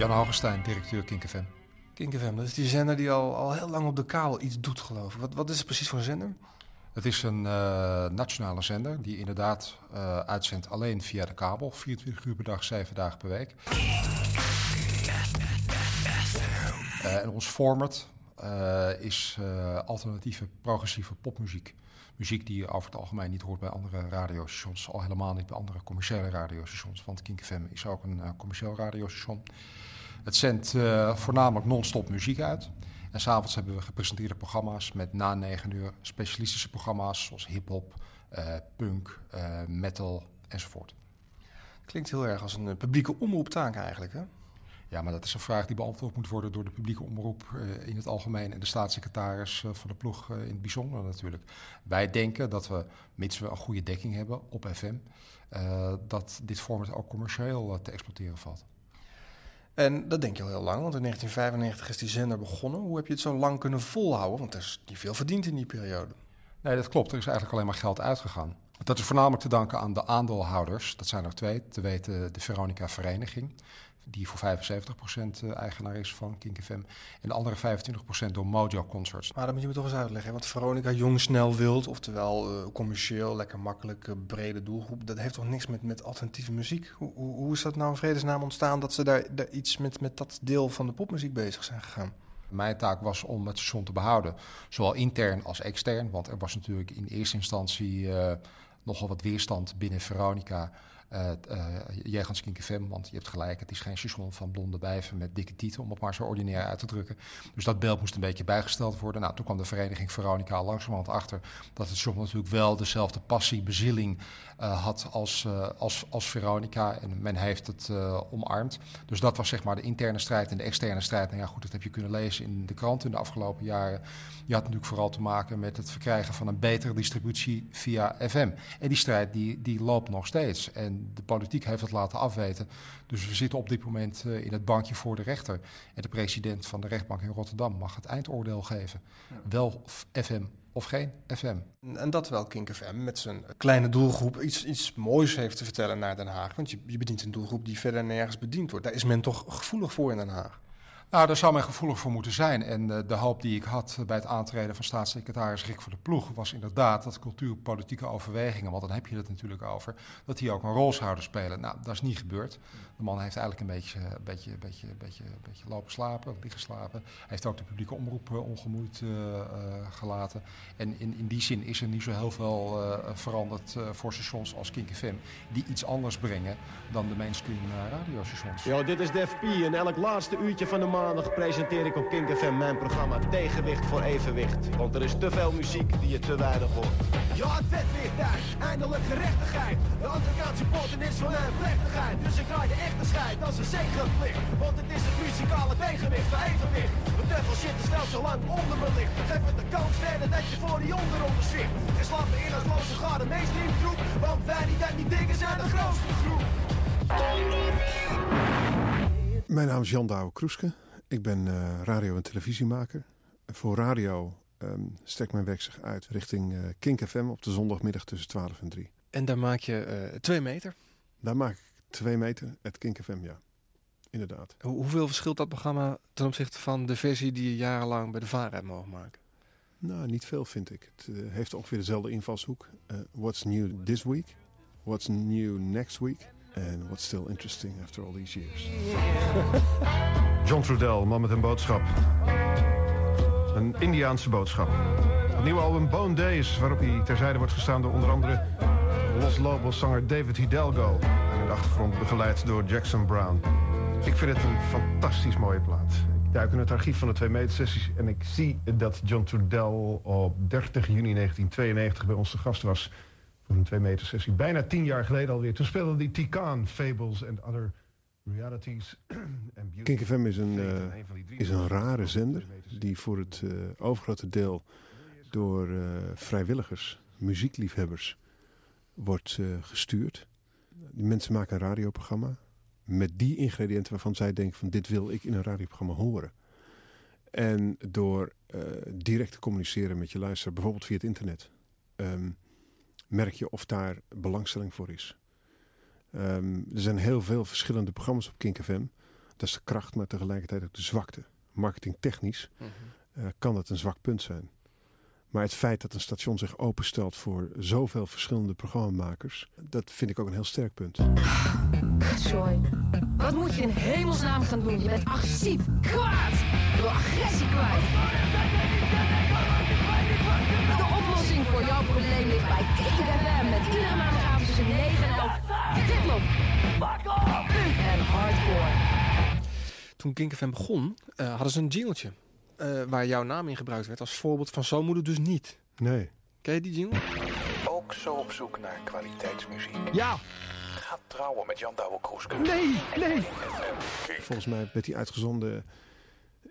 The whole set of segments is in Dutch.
Jan Augustijn, directeur Kink FM. Kink FM, dat is die zender die al, al heel lang op de kabel iets doet, geloof ik. Wat, wat is het precies voor een zender? Het is een uh, nationale zender die inderdaad uh, uitzendt alleen via de kabel. 24 uur per dag, 7 dagen per week. Uh, en ons format is alternatieve progressieve popmuziek. Muziek die je over het algemeen niet hoort bij andere radiostations. Al helemaal niet bij andere commerciële radiostations. Want Kink FM is ook een commercieel radiostation. Het zendt voornamelijk non-stop muziek uit. En s'avonds hebben we gepresenteerde programma's met na negen uur specialistische programma's zoals hip-hop, uh, punk, metal enzovoort. Klinkt heel erg als een publieke omroeptaak eigenlijk, hè? Ja, maar dat is een vraag die beantwoord moet worden door de publieke omroep uh, in het algemeen en de staatssecretaris van de ploeg in het bijzonder natuurlijk. Wij denken dat we, mits we een goede dekking hebben op FM, dat dit format ook commercieel te exploiteren valt. En dat denk je al heel lang, want in 1995 is die zender begonnen. Hoe heb je het zo lang kunnen volhouden? Want er is niet veel verdiend in die periode. Nee, dat klopt. Er is eigenlijk alleen maar geld uitgegaan. Dat is voornamelijk te danken aan de aandeelhouders. Dat zijn er twee. Te weten de Veronica Vereniging die voor 75% eh, eigenaar is van Kink FM. En de andere 25% door Mojo Concerts. Maar dat moet je me toch eens uitleggen. Want Veronica Jong Snel Wild, oftewel uh, commercieel, lekker makkelijk, uh, brede doelgroep. Dat heeft toch niks met, met alternatieve muziek? Hoe, hoe, hoe, is dat nou in vredesnaam ontstaan dat ze daar, daar iets met, met dat deel van de popmuziek bezig zijn gegaan? Mijn taak was om het station te behouden, zowel intern als extern. Want er was natuurlijk in eerste instantie uh, nogal wat weerstand binnen Veronica uh, uh, jegens Kink FM. Want je hebt gelijk, het is geen station van blonde bijven met dikke titel, om het maar zo ordinair uit te drukken. Dus dat beeld moest een beetje bijgesteld worden. Nou, toen kwam de vereniging Veronica langzamerhand achter dat het station natuurlijk wel dezelfde passie, bezieling uh, had als, als, als Veronica. En men heeft het omarmd. Dus dat was zeg maar de interne strijd en de externe strijd. Nou ja, goed, dat heb je kunnen lezen in de krant in de afgelopen jaren. Je had natuurlijk vooral te maken met het verkrijgen van een betere distributie via FM. En die strijd die, die loopt nog steeds. En de politiek heeft het laten afweten. Dus we zitten op dit moment uh, in het bankje voor de rechter. En de president van de rechtbank in Rotterdam mag het eindoordeel geven. Ja. Wel FM of geen FM. En dat wel Kink FM met zijn kleine doelgroep iets, iets moois heeft te vertellen naar Den Haag. Want je, je bedient een doelgroep die verder nergens bediend wordt. Daar is men toch gevoelig voor in Den Haag? Nou, daar zou men gevoelig voor moeten zijn. En uh, de hoop die ik had bij het aantreden van staatssecretaris Rick voor de Ploeg was inderdaad dat cultuurpolitieke overwegingen, want dan heb je het natuurlijk over, dat die ook een rol zouden spelen. Nou, dat is niet gebeurd. De man heeft eigenlijk een beetje, een beetje, beetje, beetje, beetje lopen slapen, liggen slapen. Hij heeft ook de publieke omroep uh, ongemoeid gelaten. En in, in die zin is er niet zo heel veel veranderd voor stations als Kink FM, die iets anders brengen dan de mainstream radiostations. Ja, dit is Def P en elk laatste uurtje van de maandag presenteer ik op Kink FM mijn programma Tegenwicht voor Evenwicht. Want er is te veel muziek die je te weinig hoort. Ja, het vet weer thuis, eindelijk gerechtigheid. De Amerikaanse potten is van mijn plechtigheid. Dus ik draai de echte scheid als een zegenplicht. Want het is het muzikale tegenwicht voor evenwicht. De duivel shit is wel zo lang onder me ligt. Geef het de kans verder dat je voor die onderonder zwicht. Je slaat me in als loze garde mainstream groep. Want wij die dat niet dingen zijn de grootste groep. Mijn naam is Jan Douwe Kroeske. Ik ben uh, radio- en televisiemaker. Voor radio um, strekt mijn werk zich uit richting uh, Kink FM op de zondagmiddag tussen 12 en 3. En daar maak je uh, twee meter? Daar maak ik twee meter, het Kink FM, ja. Inderdaad. Hoe, hoeveel verschilt dat programma ten opzichte van de versie die je jarenlang bij de VARA hebt mogen maken? Nou, niet veel vind ik. Het heeft ongeveer dezelfde invalshoek. What's new this week? What's new next week? And what's still interesting after all these years? John Trudell, man met een boodschap. Een Indiaanse boodschap. Het nieuwe album Bone Days, waarop hij terzijde wordt gestaan door onder andere Los Lobos zanger David Hidalgo. En in de achtergrond begeleid door Jackson Brown. Ik vind het een fantastisch mooie plaat. Ik duik in het archief van de twee metersessies en ik zie dat John Trudell op 30 juni 1992 bij ons te gast was een twee meter sessie. Bijna tien jaar geleden alweer. Toen speelde die Tikaan, Fables and Other Realities. Kink FM is een, uh, is een rare zender die voor het uh, overgrote deel door uh, vrijwilligers, muziekliefhebbers, wordt gestuurd. Die mensen maken een radioprogramma met die ingrediënten waarvan zij denken van dit wil ik in een radioprogramma horen. En door direct te communiceren met je luisteraar, bijvoorbeeld via het internet... Um, merk je of daar belangstelling voor is. Um, er zijn heel veel verschillende programma's op Kink FM. Dat is de kracht, maar tegelijkertijd ook de zwakte. Marketingtechnisch Mhm. eh, kan dat een zwak punt zijn. Maar het feit dat een station zich openstelt voor zoveel verschillende programmamakers, dat vind ik ook een heel sterk punt. Sorry. Wat moet je in hemelsnaam gaan doen? Je bent agressief, kwaad. Agressie kwijt. Jouw probleem ligt bij Kink FM. Met iedere maandagavond tussen 9 en 11. Hitlop, punk en hardcore. Toen Kink FM begon, eh, hadden ze een jingletje. eh, waar jouw naam in gebruikt werd als voorbeeld van zo moet het dus niet. Nee. Ken je die jingle? Ook zo op zoek naar kwaliteitsmuziek. Ja. Ga trouwen met Jan Douwe Kroeske. Nee, nee. Volgens mij werd hij uitgezonden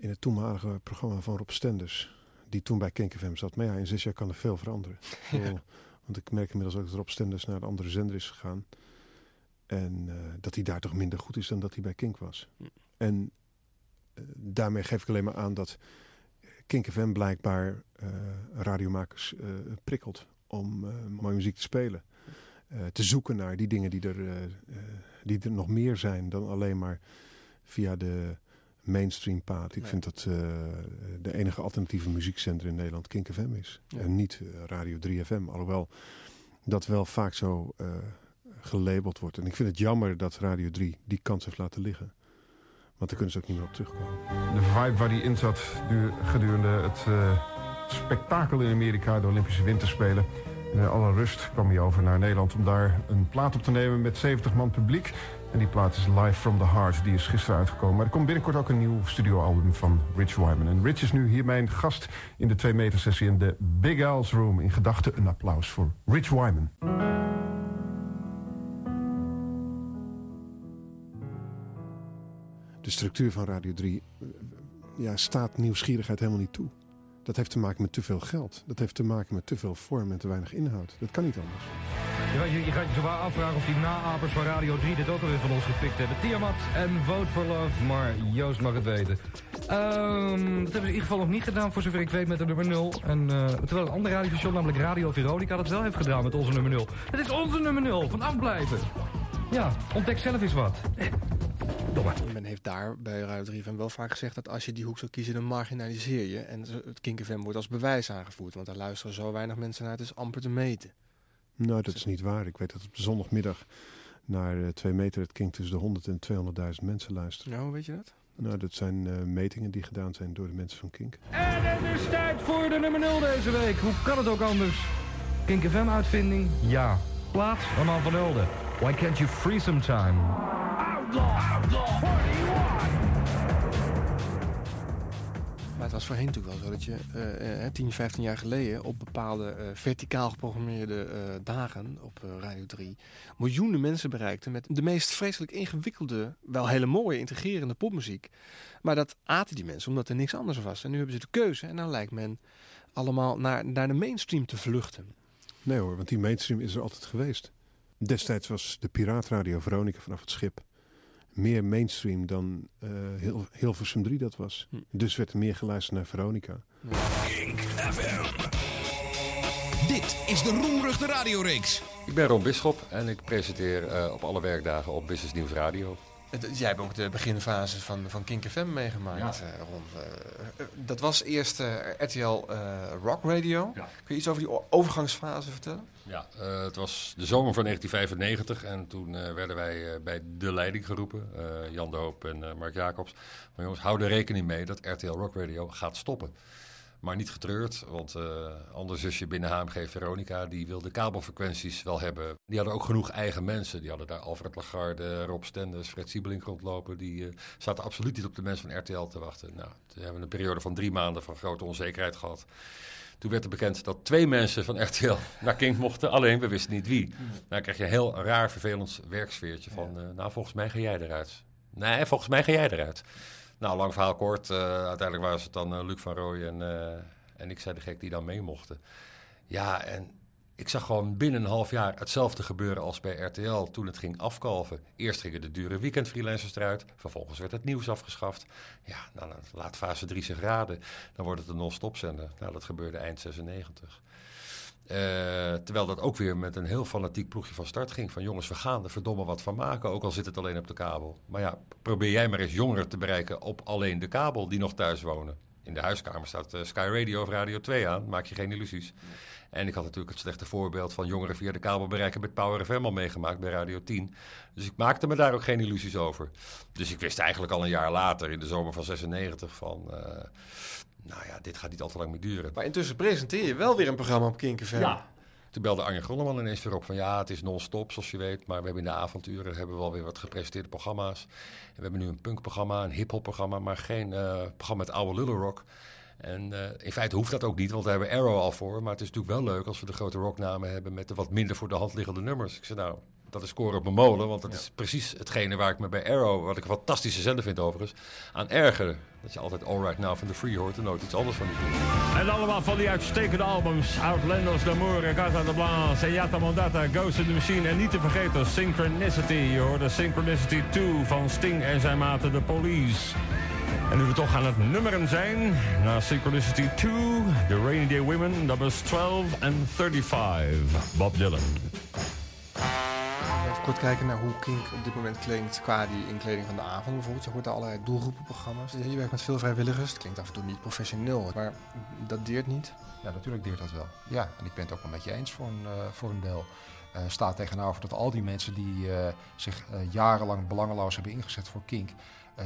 in het toenmalige programma van Rob Stenders. Die toen bij Kink FM zat. Maar ja, in zes jaar kan er veel veranderen. Bedoel, Want ik merk inmiddels ook dat Rob Stenders naar een andere zender is gegaan. En eh, dat hij daar toch minder goed is dan dat hij bij Kink was. En eh, daarmee geef ik alleen maar aan dat Kink FM blijkbaar eh, radiomakers eh, prikkelt om eh, mooie muziek te spelen. Eh, te zoeken naar die dingen die er, eh, eh, die er nog meer zijn dan alleen maar via de mainstream paad. Ik Nee. vind dat eh, de enige alternatieve muziekzender in Nederland Kink FM is. Ja. En niet eh, Radio 3FM. Alhoewel dat wel vaak zo eh, gelabeld wordt. En ik vind het jammer dat Radio 3 die kans heeft laten liggen. Want daar kunnen ze ook niet meer op terugkomen. De vibe waar hij in zat du- gedurende het eh, spektakel in Amerika, de Olympische Winterspelen. In alle rust kwam hij over naar Nederland om daar een plaat op te nemen met 70 man publiek. En die plaat is Live from the Heart, die is gisteren uitgekomen. Maar er komt binnenkort ook een nieuw studioalbum van Rich Wyman. En Rich is nu hier mijn gast in de 2 meter sessie in de Big Al's Room. In gedachten een applaus voor Rich Wyman. De structuur van Radio 3 eh, ja, staat nieuwsgierigheid helemaal niet toe. Dat heeft te maken met te veel geld. Dat heeft te maken met te veel vorm en te weinig inhoud. Dat kan niet anders. Je, gaat je zo wel afvragen of die naapers van Radio 3 dit ook alweer van ons gepikt hebben. Tiamat en Vote for Love, maar Joost mag het weten. Ehm, dat hebben ze in ieder geval nog niet gedaan, voor zover ik weet, met de nummer 0. En, eh, terwijl een ander radiostation, namelijk Radio Veronica, dat wel heeft gedaan met onze nummer 0. Het is onze nummer 0, van afblijven. Ja, ontdek zelf eens wat. Men heeft daar bij Radio 3 FM wel vaak gezegd dat als je die hoek zou kiezen, dan marginaliseer je. En het Kink FM wordt als bewijs aangevoerd, want daar luisteren zo weinig mensen naar, het is amper te meten. Nou, dat is niet waar. Ik weet dat op de zondagmiddag naar eh, twee meter het Kink tussen de 100 en 200.000 mensen luisteren. Nou, weet je dat? Nou, dat zijn eh, metingen die gedaan zijn door de mensen van Kink. En het is tijd voor de nummer 0 deze week. Hoe kan het ook anders? Kink FM uitvinding? Ja. Plaats? Armand van Hulde. Why can't you free some time? Maar het was voorheen natuurlijk wel zo dat je eh, eh, 10, 15 jaar geleden op bepaalde eh, verticaal geprogrammeerde dagen op Radio 3 miljoenen mensen bereikte met de meest vreselijk ingewikkelde, wel hele mooie, integrerende popmuziek. Maar dat aten die mensen omdat er niks anders was. En nu hebben ze de keuze en dan lijkt men allemaal naar, naar de mainstream te vluchten. Nee hoor, want die mainstream is er altijd geweest. Destijds was de piraatradio Veronica vanaf het schip meer mainstream dan eh heel, Hilversum 3 dat was. Hm. Dus werd er meer geluisterd naar Veronica. Kink FM. Dit is de roemruchte radioreeks. Ik ben Ron Bisschop en ik presenteer eh, op alle werkdagen op Business Nieuws Radio. Het- Jij hebt ook de beginfase van, van Kink FM meegemaakt, Ja. eh, Ron. Eh, eh, dat was eerst eh, RTL eh, Rock Radio. Ja. Kun je iets over die overgangsfase vertellen? Ja, eh, het was de zomer van 1995 en toen eh, werden wij eh, bij de leiding geroepen, eh, Jan de Hoop en eh, Mark Jacobs. Maar jongens, hou er rekening mee dat RTL Rock Radio gaat stoppen. Maar niet getreurd, want eh ander zusje binnen HMG Veronica, die wilde kabelfrequenties wel hebben. Die hadden ook genoeg eigen mensen. Die hadden daar Alfred Lagarde, Rob Stenders, Fred Siebelink rondlopen. Die eh, zaten absoluut niet op de mensen van RTL te wachten. Nou, toen hebben we een periode van drie maanden van grote onzekerheid gehad. Toen werd er bekend dat twee mensen van RTL naar Kink mochten. Alleen, we wisten niet wie. Nou, dan krijg je een heel raar, vervelend werksfeertje van... eh, nou, volgens mij ga jij eruit. Nee, volgens mij ga jij eruit. Nou, lang verhaal kort. eh, uiteindelijk waren het dan eh, Luc van Rooij en, eh, en ik zei de gek die dan mee mochten. Ja, en ik zag gewoon binnen een half jaar hetzelfde gebeuren als bij RTL toen het ging afkalven. Eerst gingen de dure weekendfreelancers eruit. Vervolgens werd het nieuws afgeschaft. Ja, nou, laat fase 3 zich raden. Dan wordt het een non-stop zender. Nou, dat gebeurde eind 96. Eh, terwijl dat ook weer met een heel fanatiek ploegje van start ging. Van jongens, we gaan er verdomme wat van maken, ook al zit het alleen op de kabel. Maar ja, probeer jij maar eens jongeren te bereiken op alleen de kabel die nog thuis wonen. In de huiskamer staat eh, Sky Radio of Radio 2 aan, maak je geen illusies. En ik had natuurlijk het slechte voorbeeld van jongeren via de kabel bereiken met Power FM al meegemaakt bij Radio 10. Dus ik maakte me daar ook geen illusies over. Dus ik wist eigenlijk al een jaar later, in de zomer van 96, van... eh, nou ja, dit gaat niet al te lang meer duren. Maar intussen presenteer je wel weer een programma op Kink FM. Ja. Toen belde Arjen Grolleman ineens weer op van ja, het is non-stop zoals je weet. Maar we hebben in de avonturen hebben we alweer wat gepresenteerde programma's. En we hebben nu een punkprogramma, een hiphop programma, maar geen eh, programma met oude lullenrock. En eh, in feite hoeft dat ook niet, want daar hebben we Arrow al voor. Maar het is natuurlijk wel leuk als we de grote rocknamen hebben met de wat minder voor de hand liggende nummers. Ik zei nou, dat is scoren op mijn molen, want dat is precies hetgene waar ik me bij Arrow, wat ik een fantastische zender vind overigens, aan erger. Dat je altijd All Right Now van de Free hoort en nooit iets anders van die. En allemaal van die uitstekende albums. Outlanders d'Amour, Casa de Blanc, Senyata Mondata, Ghost in the Machine. En niet te vergeten Synchronicity. Je hoorde Synchronicity 2 van Sting en zijn maten The Police. En nu we toch aan het nummeren zijn, na Synchronicity 2, The Rainy Day Women, nummers 12 en 35, Bob Dylan. Kort kijken naar hoe Kink op dit moment klinkt qua die inkleding van de avond bijvoorbeeld. Je hoort daar allerlei doelgroepenprogramma's. Je werkt met veel vrijwilligers. Het klinkt af en toe niet professioneel, maar dat deert niet. Ja, natuurlijk deert dat wel. Ja, en ik ben het ook wel met je eens voor een, eh, voor een deel. Eh staat tegenover dat al die mensen die eh, zich jarenlang belangeloos hebben ingezet voor Kink,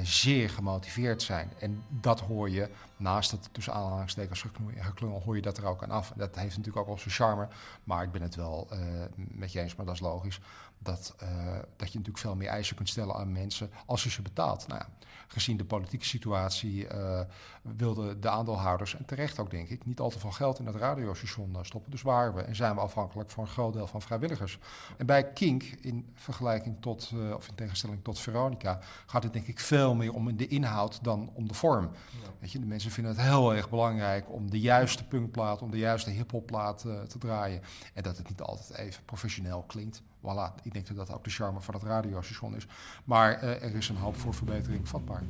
zeer gemotiveerd zijn. En dat hoor je, naast het tussen aanhalingstekens geklungel, hoor je dat er ook aan af. Dat heeft natuurlijk ook wel zijn charme, maar ik ben het wel met je eens, maar dat is logisch, dat, eh, dat je natuurlijk veel meer eisen kunt stellen aan mensen als je ze betaalt. Nou ja, gezien de politieke situatie eh, wilden de aandeelhouders, en terecht ook denk ik, niet al te veel geld in het radiostation eh, stoppen. Dus waren we en zijn we afhankelijk voor een groot deel van vrijwilligers. En bij Kink, in vergelijking tot, of in tegenstelling tot Veronica, gaat het denk ik veel meer om de inhoud dan om de vorm. Weet je, de mensen vinden het heel erg belangrijk om de juiste punkplaat, om de juiste hiphopplaat te draaien. En dat het niet altijd even professioneel klinkt. Voilà, ik denk dat dat ook de charme van het radiostation is. Maar eh, er is een hoop voor verbetering vatbaar.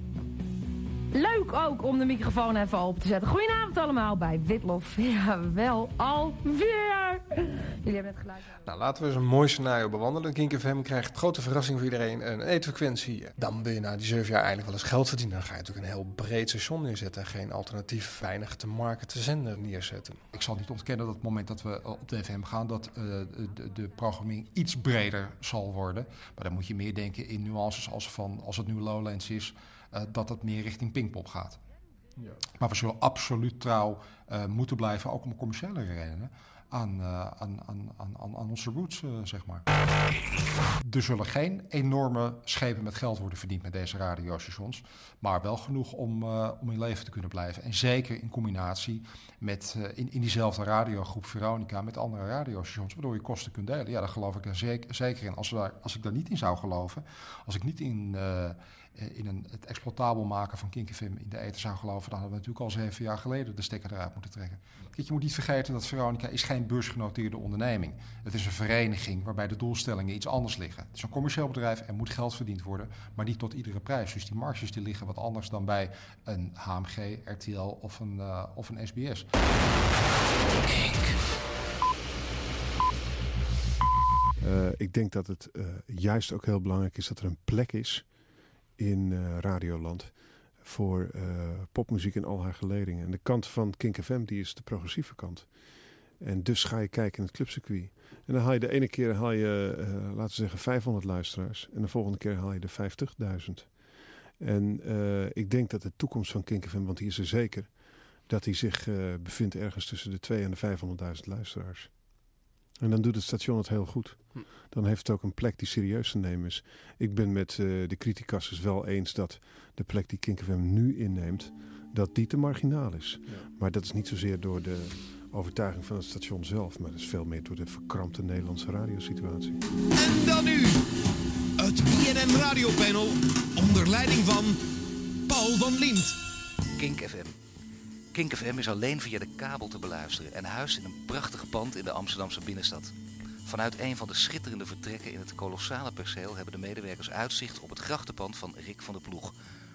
Leuk ook om de microfoon even open te zetten. Goedenavond allemaal bij Witlof. Ja, wel alweer. Nou, laten we eens een mooi scenario bewandelen. Kink FM krijgt grote verrassing voor iedereen. Een eetfrequentie. Dan wil je na die zeven jaar eindelijk wel eens geld verdienen. Dan ga je natuurlijk een heel breed station neerzetten. En geen alternatief, weinig te marketen zender neerzetten. Ik zal niet ontkennen dat op het moment dat we eh, op de FM gaan, dat eh, de, de programmering iets breder zal worden. Maar dan moet je meer denken in nuances als, van, als het nu Lowlands is, eh, dat het meer richting Pinkpop gaat. Ja. Maar we zullen absoluut trouw eh, moeten blijven, ook om commerciële redenen, aan, eh, aan, aan, aan, aan onze roots, eh, zeg maar. Er zullen geen enorme schepen met geld worden verdiend met deze radiostations, maar wel genoeg om, eh, om in leven te kunnen blijven. En zeker in combinatie met eh, in, in diezelfde radiogroep Veronica met andere radiostations, waardoor je kosten kunt delen. Ja, daar geloof ik er zeker, zeker in. Als, we als ik daar niet in zou geloven, als ik niet in, eh, in een, het exploitabel maken van Kink FM in de eten zou geloven, dan hadden we natuurlijk al zeven jaar geleden de stekker eruit moeten trekken. Kijk, je moet niet vergeten dat Veronica is geen beursgenoteerde onderneming. Het is een vereniging waarbij de doelstellingen iets anders liggen. Het is een commercieel bedrijf en moet geld verdiend worden, maar niet tot iedere prijs. Dus die marges die liggen wat anders dan bij een HMG, RTL of een, eh, of een SBS. Eh, ik denk dat het eh, juist ook heel belangrijk is dat er een plek is in eh, Radioland voor eh, popmuziek in al haar geledingen. En de kant van Kink FM die is de progressieve kant. En dus ga je kijken in het clubcircuit. En dan haal je de ene keer haal je, eh, laten we zeggen, 500 luisteraars. En de volgende keer haal je de 50.000. En ik denk dat de toekomst van Kink FM, want die is er zeker, dat die zich bevindt ergens tussen de 2 en de 500.000 luisteraars. En dan doet het station het heel goed. Dan heeft het ook een plek die serieus te nemen is. Ik ben met eh, de criticassers wel eens dat de plek die Kink FM nu inneemt, dat die te marginaal is. Maar dat is niet zozeer door de overtuiging van het station zelf, maar dat is veel meer door de verkrampte Nederlandse radiosituatie. En dan nu het BNN Radiopanel onder leiding van Paul van Liemt. Kink FM. Kink FM is alleen via de kabel te beluisteren en huist in een prachtig pand in de Amsterdamse binnenstad. Vanuit een van de schitterende vertrekken in het kolossale perceel hebben de medewerkers uitzicht op het grachtenpand van Rick van der Ploeg.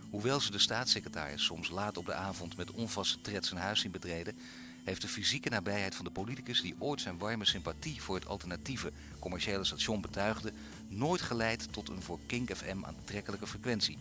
Hoewel ze de staatssecretaris soms laat op de avond met onvaste tred zijn huis zien betreden, heeft de fysieke nabijheid van de politicus die ooit zijn warme sympathie voor het alternatieve commerciële station betuigde, nooit geleid tot een voor Kink FM aantrekkelijke frequentie.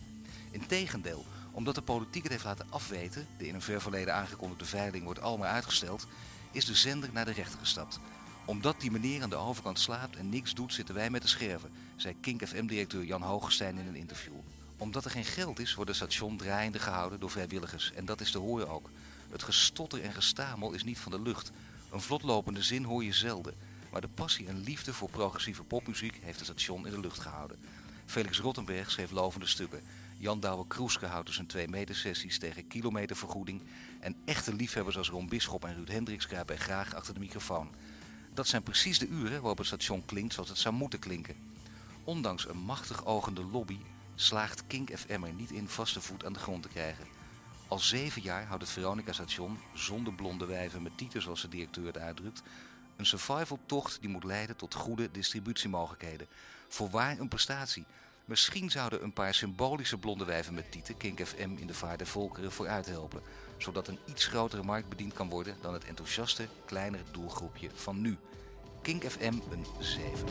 Integendeel, omdat de politiek het heeft laten afweten, de in een ver verleden aangekondigde veiling wordt allemaal uitgesteld, is de zender naar de rechter gestapt. Omdat die meneer aan de overkant slaapt en niks doet, zitten wij met de scherven, zei Kink FM-directeur Jan Hoogestein in een interview. Omdat er geen geld is, wordt het station draaiende gehouden door vrijwilligers. En dat is te horen ook. Het gestotter en gestamel is niet van de lucht. Een vlotlopende zin hoor je zelden. Maar de passie en liefde voor progressieve popmuziek heeft het station in de lucht gehouden. Felix Rottenberg schreef lovende stukken. Jan Douwe Kroeske houdt dus zijn twee medesessies tegen kilometervergoeding. En echte liefhebbers als Ron Bisschop en Ruud Hendricks kruipen graag achter de microfoon. Dat zijn precies de uren waarop het station klinkt zoals het zou moeten klinken. Ondanks een machtig ogende lobby slaagt Kink FM er niet in vaste voet aan de grond te krijgen. Al zeven jaar houdt het Veronica-station, zonder blonde wijven met tieten zoals de directeur het uitdrukt, een survival-tocht die moet leiden tot goede distributiemogelijkheden. Voorwaar een prestatie. Misschien zouden een paar symbolische blonde wijven met tieten Kink FM in de vaart der volkeren vooruit helpen. Zodat een iets grotere markt bediend kan worden dan het enthousiaste, kleinere doelgroepje van nu. Kink FM een 7.